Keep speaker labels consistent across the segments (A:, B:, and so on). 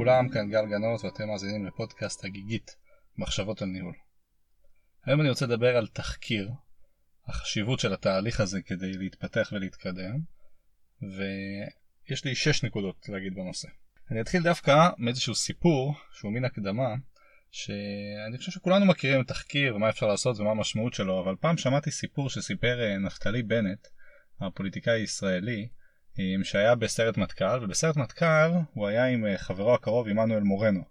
A: לכולם, כאן גל גנות ואתם מאזינים לפודקאסט הגיגית, מחשבות על ניהול. היום אני רוצה לדבר על תחקיר, החשיבות של התהליך הזה כדי להתפתח ולהתקדם, ויש לי שש נקודות להגיד בנושא. אני אתחיל דווקא מאיזשהו סיפור שהוא מין הקדמה, שאני חושב שכולנו מכירים תחקיר ומה אפשר לעשות ומה המשמעות שלו, אבל פעם שמעתי סיפור שסיפר אה, נפתלי בנט, הפוליטיקאי הישראלי, שהיה בסרט מטכ"ל, ובסרט מטכ"ל הוא היה עם אה, חברו הקרוב עמנואל מורנו,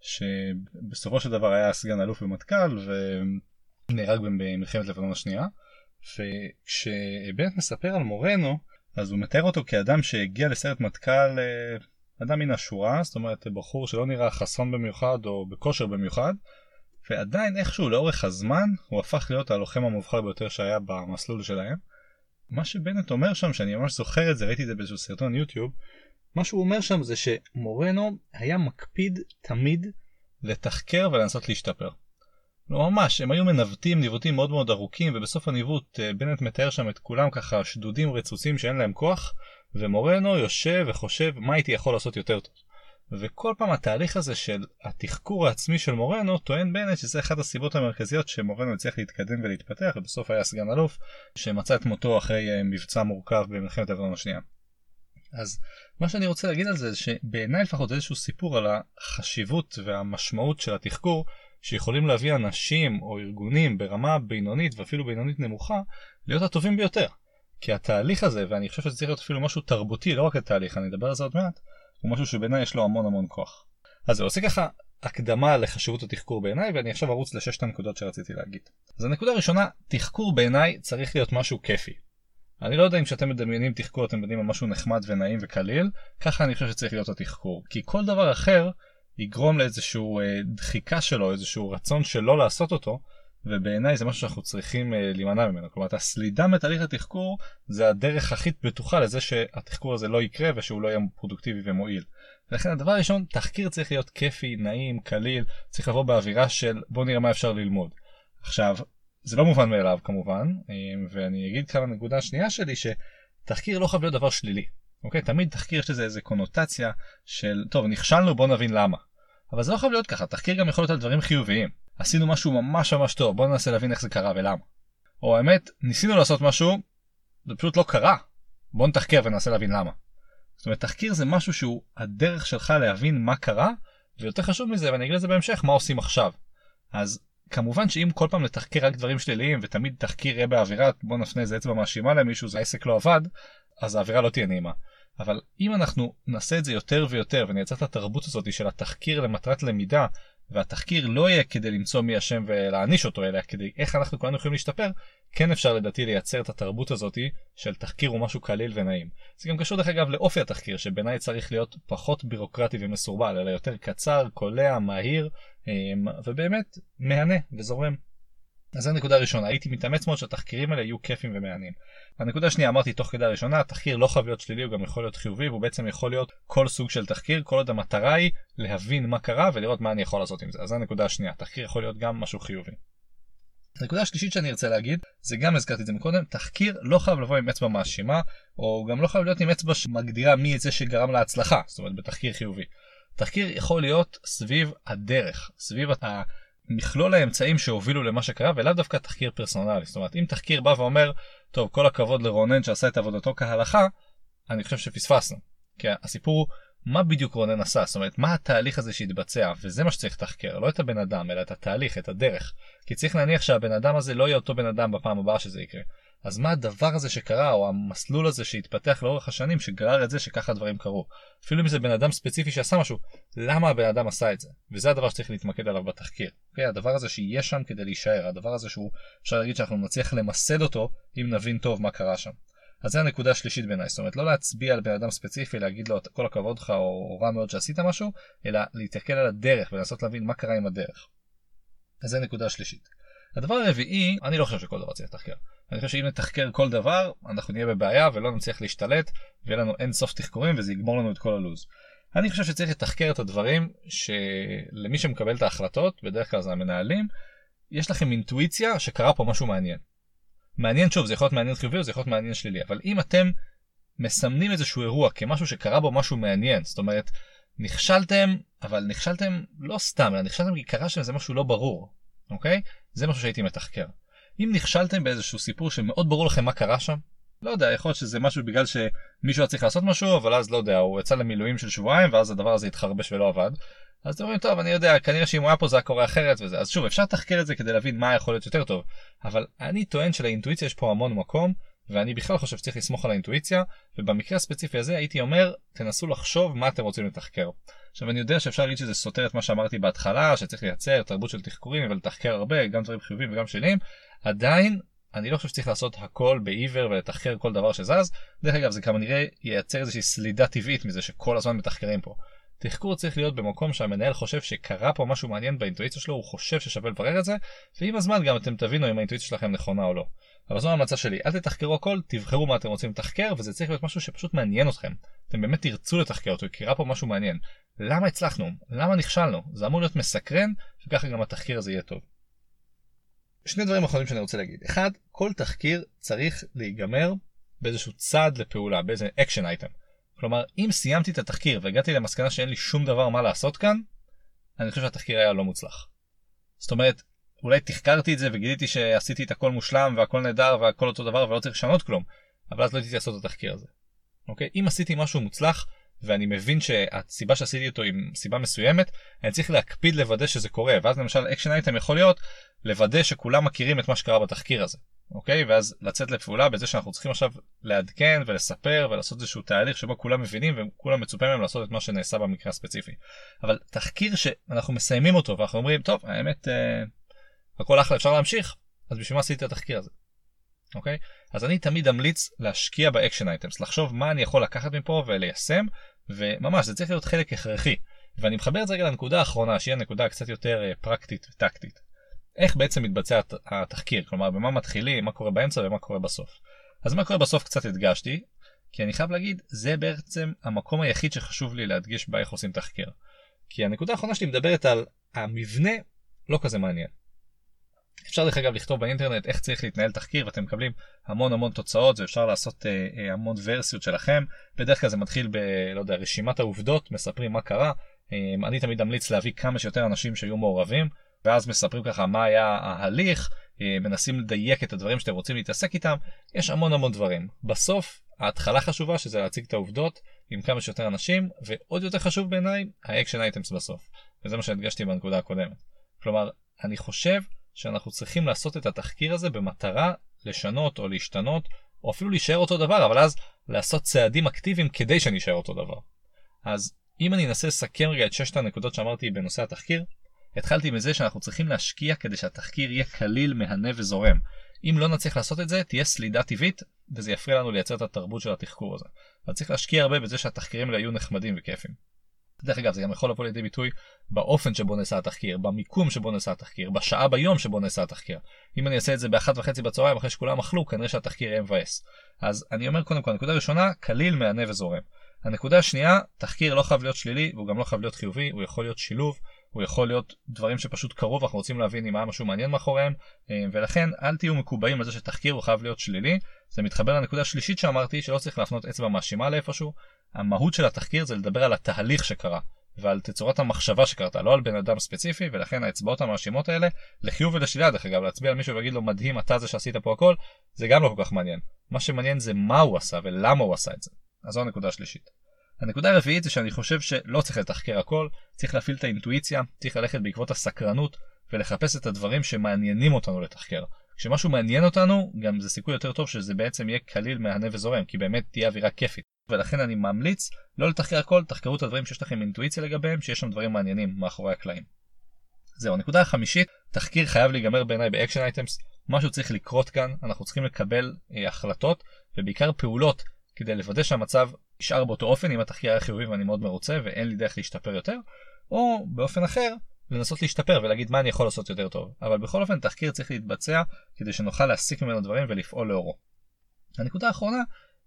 A: שבסופו של דבר היה סגן אלוף במטכ"ל ונהרג במלחמת לבנון השנייה. וכשבנט מספר על מורנו, אז הוא מתאר אותו כאדם שהגיע לסרט מטכ"ל, אה, אדם מן השורה, זאת אומרת בחור שלא נראה חסון במיוחד או בכושר במיוחד, ועדיין איכשהו לאורך הזמן הוא הפך להיות הלוחם המובחר ביותר שהיה במסלול שלהם. מה שבנט אומר שם, שאני ממש זוכר את זה, ראיתי את זה באיזשהו סרטון יוטיוב, מה שהוא אומר שם זה שמורנו היה מקפיד תמיד לתחקר ולנסות להשתפר. לא ממש, הם היו מנווטים ניווטים מאוד מאוד ארוכים, ובסוף הניווט אה, בנט מתאר שם את כולם ככה שדודים רצוצים שאין להם כוח, ומורנו יושב וחושב מה הייתי יכול לעשות יותר טוב. וכל פעם התהליך הזה של התחקור העצמי של מורנו טוען בנט שזה אחת הסיבות המרכזיות שמורנו הצליח להתקדם ולהתפתח ובסוף היה סגן אלוף שמצא את מותו אחרי אה, מבצע מורכב במלחמת לבנון השנייה. אז מה שאני רוצה להגיד על זה זה שבעיניי לפחות איזשהו סיפור על החשיבות והמשמעות של התחקור שיכולים להביא אנשים או ארגונים ברמה בינונית ואפילו בינונית נמוכה להיות הטובים ביותר. כי התהליך הזה ואני חושב שזה צריך להיות אפילו משהו תרבותי לא רק התהליך אני אדבר על זה עוד מעט הוא משהו שבעיניי יש לו המון המון כוח. אז זה עושה ככה הקדמה לחשיבות התחקור בעיניי ואני עכשיו ארוץ לששת הנקודות שרציתי להגיד. אז הנקודה הראשונה, תחקור בעיניי צריך להיות משהו כיפי. אני לא יודע אם כשאתם מדמיינים תחקור אתם מדמיינים על משהו נחמד ונעים וקליל, ככה אני חושב שצריך להיות התחקור. כי כל דבר אחר יגרום לאיזשהו אה, דחיקה שלו, איזשהו רצון שלא לעשות אותו, ובעיניי זה משהו שאנחנו צריכים אה, להימנע ממנו. כלומר, הסלידה מתהליך התחקור זה הדרך הכי בטוחה לזה שהתחקור הזה לא יקרה ושהוא לא יהיה פרודוקטיבי ומועיל. ולכן הדבר הראשון, תחקיר צריך להיות כיפי, נעים, קליל, צריך לבוא באווירה של בוא נראה מה אפשר ללמוד. עכשיו, זה לא מובן מאליו כמובן, אה, ואני אגיד כאן הנקודה השנייה שלי שתחקיר לא חייב להיות דבר שלילי. אוקיי? תמיד תחקיר יש לזה איזה קונוטציה של טוב נכשלנו בוא נבין למה. אבל זה לא חייב להיות ככה, תחקיר גם יכול להיות על דברים חיוביים. עשינו משהו ממש ממש טוב, בוא ננסה להבין איך זה קרה ולמה. או האמת, ניסינו לעשות משהו, זה פשוט לא קרה. בוא נתחקר וננסה להבין למה. זאת אומרת, תחקיר זה משהו שהוא הדרך שלך להבין מה קרה, ויותר חשוב מזה, ואני אגיד לזה בהמשך, מה עושים עכשיו. אז כמובן שאם כל פעם לתחקר רק דברים שליליים, ותמיד תחקיר יהיה באווירה, בוא נפנה איזה אצבע מאשימה למישהו, זה העסק לא עבד, אז האווירה לא תהיה נעימה. אבל אם אנחנו נעשה את זה יותר ויותר ונייצר את התרבות הזאת של התחקיר למטרת למידה והתחקיר לא יהיה כדי למצוא מי אשם ולהעניש אותו אלא כדי איך אנחנו כולנו יכולים להשתפר כן אפשר לדעתי לייצר את התרבות הזאת של תחקיר הוא משהו קליל ונעים. זה גם קשור דרך אגב לאופי התחקיר שבעיניי צריך להיות פחות בירוקרטי ומסורבל אלא יותר קצר, קולע, מהיר אמ, ובאמת מהנה וזורם. אז זו הנקודה הראשונה, הייתי מתאמץ מאוד שהתחקירים האלה יהיו כיפים ומהנים. הנקודה השנייה אמרתי תוך כדי הראשונה, התחקיר לא חייב להיות שלילי, הוא גם יכול להיות חיובי, והוא בעצם יכול להיות כל סוג של תחקיר, כל עוד המטרה היא להבין מה קרה ולראות מה אני יכול לעשות עם זה. אז זו הנקודה השנייה, תחקיר יכול להיות גם משהו חיובי. הנקודה השלישית שאני ארצה להגיד, זה גם הזכרתי את זה מקודם, תחקיר לא חייב לבוא עם אצבע מאשימה, או גם לא חייב להיות עם אצבע שמגדירה מי זה שגרם להצלחה, זאת אומרת בתחקיר חיובי. תחקיר יכול להיות סביב הדרך, סביב מכלול האמצעים שהובילו למה שקרה ולאו דווקא תחקיר פרסונלי. זאת אומרת, אם תחקיר בא ואומר, טוב, כל הכבוד לרונן שעשה את עבודתו כהלכה, אני חושב שפספסנו. כי הסיפור הוא מה בדיוק רונן עשה, זאת אומרת, מה התהליך הזה שהתבצע, וזה מה שצריך לתחקר, לא את הבן אדם, אלא את התהליך, את הדרך. כי צריך להניח שהבן אדם הזה לא יהיה אותו בן אדם בפעם הבאה שזה יקרה. אז מה הדבר הזה שקרה, או המסלול הזה שהתפתח לאורך השנים, שגרר את זה שככה דברים קרו. אפילו אם זה בן אדם ספציפי שעשה משהו, למה הבן אדם עשה את זה? וזה הדבר שצריך להתמקד עליו בתחקיר. Okay, אוקיי? הדבר הזה שיהיה שם כדי להישאר, הדבר הזה שהוא, אפשר להגיד שאנחנו נצליח למסד אותו, אם נבין טוב מה קרה שם. אז זה הנקודה השלישית בעיניי, זאת אומרת לא להצביע על בן אדם ספציפי, להגיד לו כל הכבוד לך או רע מאוד שעשית משהו, אלא להתקל על הדרך ולנסות להבין מה קרה עם הדרך. אז זה הנקודה השלישית. הדבר הרביעי, אני לא חושב שכל דבר צריך לתחקר. אני חושב שאם נתחקר כל דבר, אנחנו נהיה בבעיה ולא נצליח להשתלט, ויהיה לנו אין סוף תחקורים וזה יגמור לנו את כל הלו"ז. אני חושב שצריך לתחקר את הדברים שלמי שמקבל את ההחלטות, בדרך כלל זה המנהלים, יש לכם אינטואיציה שקרה פה משהו מעניין. מעניין שוב, זה יכול להיות מעניין חיובי או זה יכול להיות מעניין שלילי, אבל אם אתם מסמנים איזשהו אירוע כמשהו שקרה בו משהו מעניין, זאת אומרת, נכשלתם, אבל נכשלתם לא סתם, אלא נכשלתם כי קרה שם איזה משהו לא ברור, אוקיי? זה משהו שהייתי מתחקר. אם נכשלתם באיזשהו סיפור שמאוד ברור לכם מה קרה שם, לא יודע, יכול להיות שזה משהו בגלל שמישהו היה צריך לעשות משהו, אבל אז לא יודע, הוא יצא למילואים של שבועיים, ואז הדבר הזה התחרבש ולא עבד. אז אתם אומרים, טוב, אני יודע, כנראה שאם הוא היה פה זה היה קורה אחרת וזה. אז שוב, אפשר לתחקר את זה כדי להבין מה יכול להיות יותר טוב. אבל אני טוען שלאינטואיציה יש פה המון מקום, ואני בכלל חושב שצריך לסמוך על האינטואיציה, ובמקרה הספציפי הזה הייתי אומר, תנסו לחשוב מה אתם רוצים לתחקר. עכשיו אני יודע שאפשר להגיד שזה סותר את מה שאמרתי בהתחלה, שצריך לייצר תרבות של תחקורים ולתחקר הרבה, גם דברים חיובים וגם שליליים, עדיין אני לא חושב שצריך לעשות הכל בעיוור ולתחקר כל דבר שזז. דרך אגב זה כנראה ייצר איזושהי סלידה טבעית מזה שכל הזמן מתחקרים פה. תחקור צריך להיות במקום שהמנהל חושב שקרה פה משהו מעניין באינטואיציה שלו, הוא חושב ששווה לברר את זה, ועם הזמן גם אתם תבינו אם האינטואיציה שלכם נכונה או לא. אבל זו ההמלצה שלי, אל תתחקרו הכל, תבחרו מה אתם רוצים לתחקר, וזה צריך להיות משהו שפשוט מעניין אתכם. אתם באמת תרצו לתחקר אותו, כי קרה פה משהו מעניין. למה הצלחנו? למה נכשלנו? זה אמור להיות מסקרן, וככה גם התחקיר הזה יהיה טוב. שני דברים אחרונים שאני רוצה להגיד. אחד, כל תחקיר צריך להיגמר באיזשהו צעד לפעולה, באיזה action item. כלומר, אם סיימתי את התחקיר והגעתי למסקנה שאין לי שום דבר מה לעשות כאן, אני חושב שהתחקיר היה לא מוצלח. זאת אומרת, אולי תחקרתי את זה וגיליתי שעשיתי את הכל מושלם והכל נהדר והכל אותו דבר ולא צריך לשנות כלום, אבל אז לא הייתי לעשות את התחקיר הזה. אוקיי? אם עשיתי משהו מוצלח ואני מבין שהסיבה שעשיתי אותו היא סיבה מסוימת, אני צריך להקפיד לוודא שזה קורה, ואז למשל action item יכול להיות לוודא שכולם מכירים את מה שקרה בתחקיר הזה. אוקיי? ואז לצאת לפעולה בזה שאנחנו צריכים עכשיו לעדכן ולספר ולעשות איזשהו תהליך שבו כולם מבינים וכולם מצופה מהם לעשות את מה שנעשה במקרה הספציפי. אבל תחקיר שאנחנו מסיימים אותו ואנחנו אומרים, טוב, האמת, אה, הכל אחלה, אפשר להמשיך, אז בשביל מה עשיתי את התחקיר הזה? אוקיי? אז אני תמיד אמליץ להשקיע ב action items, לחשוב מה אני יכול לקחת מפה וליישם, וממש, זה צריך להיות חלק הכרחי. ואני מחבר את זה רגע לנקודה האחרונה, שהיא הנקודה הקצת יותר אה, פרקטית וטקטית. איך בעצם מתבצע התחקיר, כלומר במה מתחילים, מה קורה באמצע ומה קורה בסוף. אז מה קורה בסוף קצת הדגשתי, כי אני חייב להגיד, זה בעצם המקום היחיד שחשוב לי להדגיש באיך עושים תחקיר. כי הנקודה האחרונה שלי מדברת על המבנה לא כזה מעניין. אפשר דרך אגב לכתוב באינטרנט איך צריך להתנהל תחקיר ואתם מקבלים המון המון תוצאות ואפשר לעשות אה, אה, המון ורסיות שלכם. בדרך כלל זה מתחיל ב... לא יודע, רשימת העובדות, מספרים מה קרה. אה, אני תמיד אמליץ להביא כמה שיותר אנשים שהיו מעורבים. ואז מספרים ככה מה היה ההליך, אה, מנסים לדייק את הדברים שאתם רוצים להתעסק איתם, יש המון המון דברים. בסוף, ההתחלה חשובה שזה להציג את העובדות עם כמה שיותר אנשים, ועוד יותר חשוב בעיניי, ה action items בסוף. וזה מה שהדגשתי בנקודה הקודמת. כלומר, אני חושב שאנחנו צריכים לעשות את התחקיר הזה במטרה לשנות או להשתנות, או אפילו להישאר אותו דבר, אבל אז לעשות צעדים אקטיביים כדי שנשאר אותו דבר. אז אם אני אנסה לסכם רגע את ששת הנקודות שאמרתי בנושא התחקיר, התחלתי מזה שאנחנו צריכים להשקיע כדי שהתחקיר יהיה קליל, מהנה וזורם. אם לא נצליח לעשות את זה, תהיה סלידה טבעית, וזה יפריע לנו לייצר את התרבות של התחקור הזה. אז צריך להשקיע הרבה בזה שהתחקירים האלה יהיו נחמדים וכיפים. דרך אגב, זה גם יכול לבוא לידי ביטוי באופן שבו נעשה התחקיר, במיקום שבו נעשה התחקיר, בשעה ביום שבו נעשה התחקיר. אם אני אעשה את זה באחת וחצי בצהריים אחרי שכולם אכלו, כנראה שהתחקיר יהיה מבאס. אז אני אומר קודם כל, נקודה ראשונה, קליל, מהנה וזורם. הנקודה השנייה, תחקיר לא חייב להיות שלילי, והוא גם לא חייב להיות חיובי, הוא יכול להיות שילוב הוא יכול להיות דברים שפשוט קרו ואנחנו רוצים להבין אם היה משהו מעניין מאחוריהם אה, ולכן אל תהיו מקובעים על זה שתחקיר הוא חייב להיות שלילי. זה מתחבר לנקודה השלישית שאמרתי שלא צריך להפנות אצבע מאשימה לאיפשהו. המהות של התחקיר זה לדבר על התהליך שקרה ועל תצורת המחשבה שקרתה לא על בן אדם ספציפי ולכן האצבעות המאשימות האלה לחיוב ולשלילה דרך אגב להצביע על מישהו ולהגיד לו מדהים אתה זה שעשית פה הכל זה גם לא כל כך מעניין. מה שמעניין זה מה הוא עשה ולמה הוא עשה את זה. אז זו הנקודה השלישית. הנקודה הרביעית זה שאני חושב שלא צריך לתחקר הכל, צריך להפעיל את האינטואיציה, צריך ללכת בעקבות הסקרנות ולחפש את הדברים שמעניינים אותנו לתחקר. כשמשהו מעניין אותנו, גם זה סיכוי יותר טוב שזה בעצם יהיה קליל, מהנה וזורם, כי באמת תהיה אווירה כיפית. ולכן אני ממליץ לא לתחקר הכל, תחקרו את הדברים שיש לכם אינטואיציה לגביהם, שיש שם דברים מעניינים מאחורי הקלעים. זהו, הנקודה החמישית, תחקיר חייב להיגמר בעיניי ב action items, משהו צריך לקרות כאן, אנחנו צריכים לקבל אה, החלטות, ובעיקר פעולות, כדי לוודא שהמצב נשאר באותו אופן אם התחקיר היה חיובי ואני מאוד מרוצה ואין לי דרך להשתפר יותר, או באופן אחר לנסות להשתפר ולהגיד מה אני יכול לעשות יותר טוב. אבל בכל אופן תחקיר צריך להתבצע כדי שנוכל להסיק ממנו דברים ולפעול לאורו. הנקודה האחרונה,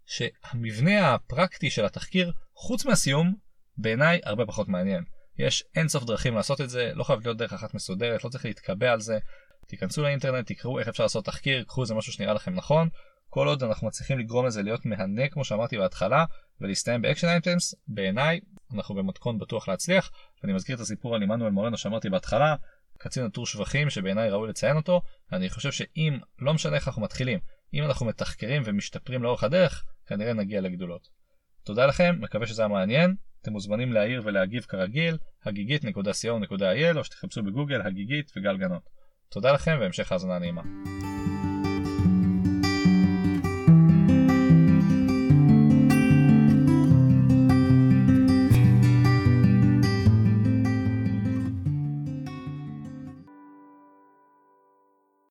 A: שהמבנה הפרקטי של התחקיר, חוץ מהסיום, בעיניי הרבה פחות מעניין. יש אין סוף דרכים לעשות את זה, לא חייב להיות דרך אחת מסודרת, לא צריך להתקבע על זה. תיכנסו לאינטרנט, תקראו איך אפשר לעשות תחקיר, קחו איזה משהו שנראה לכם נכון, כל עוד אנחנו מצליחים לגרום לזה להיות מהנה כמו שאמרתי בהתחלה ולהסתיים ב action items בעיניי אנחנו במתכון בטוח להצליח. אני מזכיר את הסיפור על עמנואל מורנו שאמרתי בהתחלה, קצין עטור שבחים שבעיניי ראוי לציין אותו. אני חושב שאם, לא משנה איך אנחנו מתחילים, אם אנחנו מתחקרים ומשתפרים לאורך הדרך, כנראה נגיע לגדולות. תודה לכם, מקווה שזה היה מעניין. אתם מוזמנים להעיר ולהגיב כרגיל, הגיגית.co.il או שתחפשו בגוגל הגיגית וגל גנות. תודה לכם והמשך האזנה נעימה.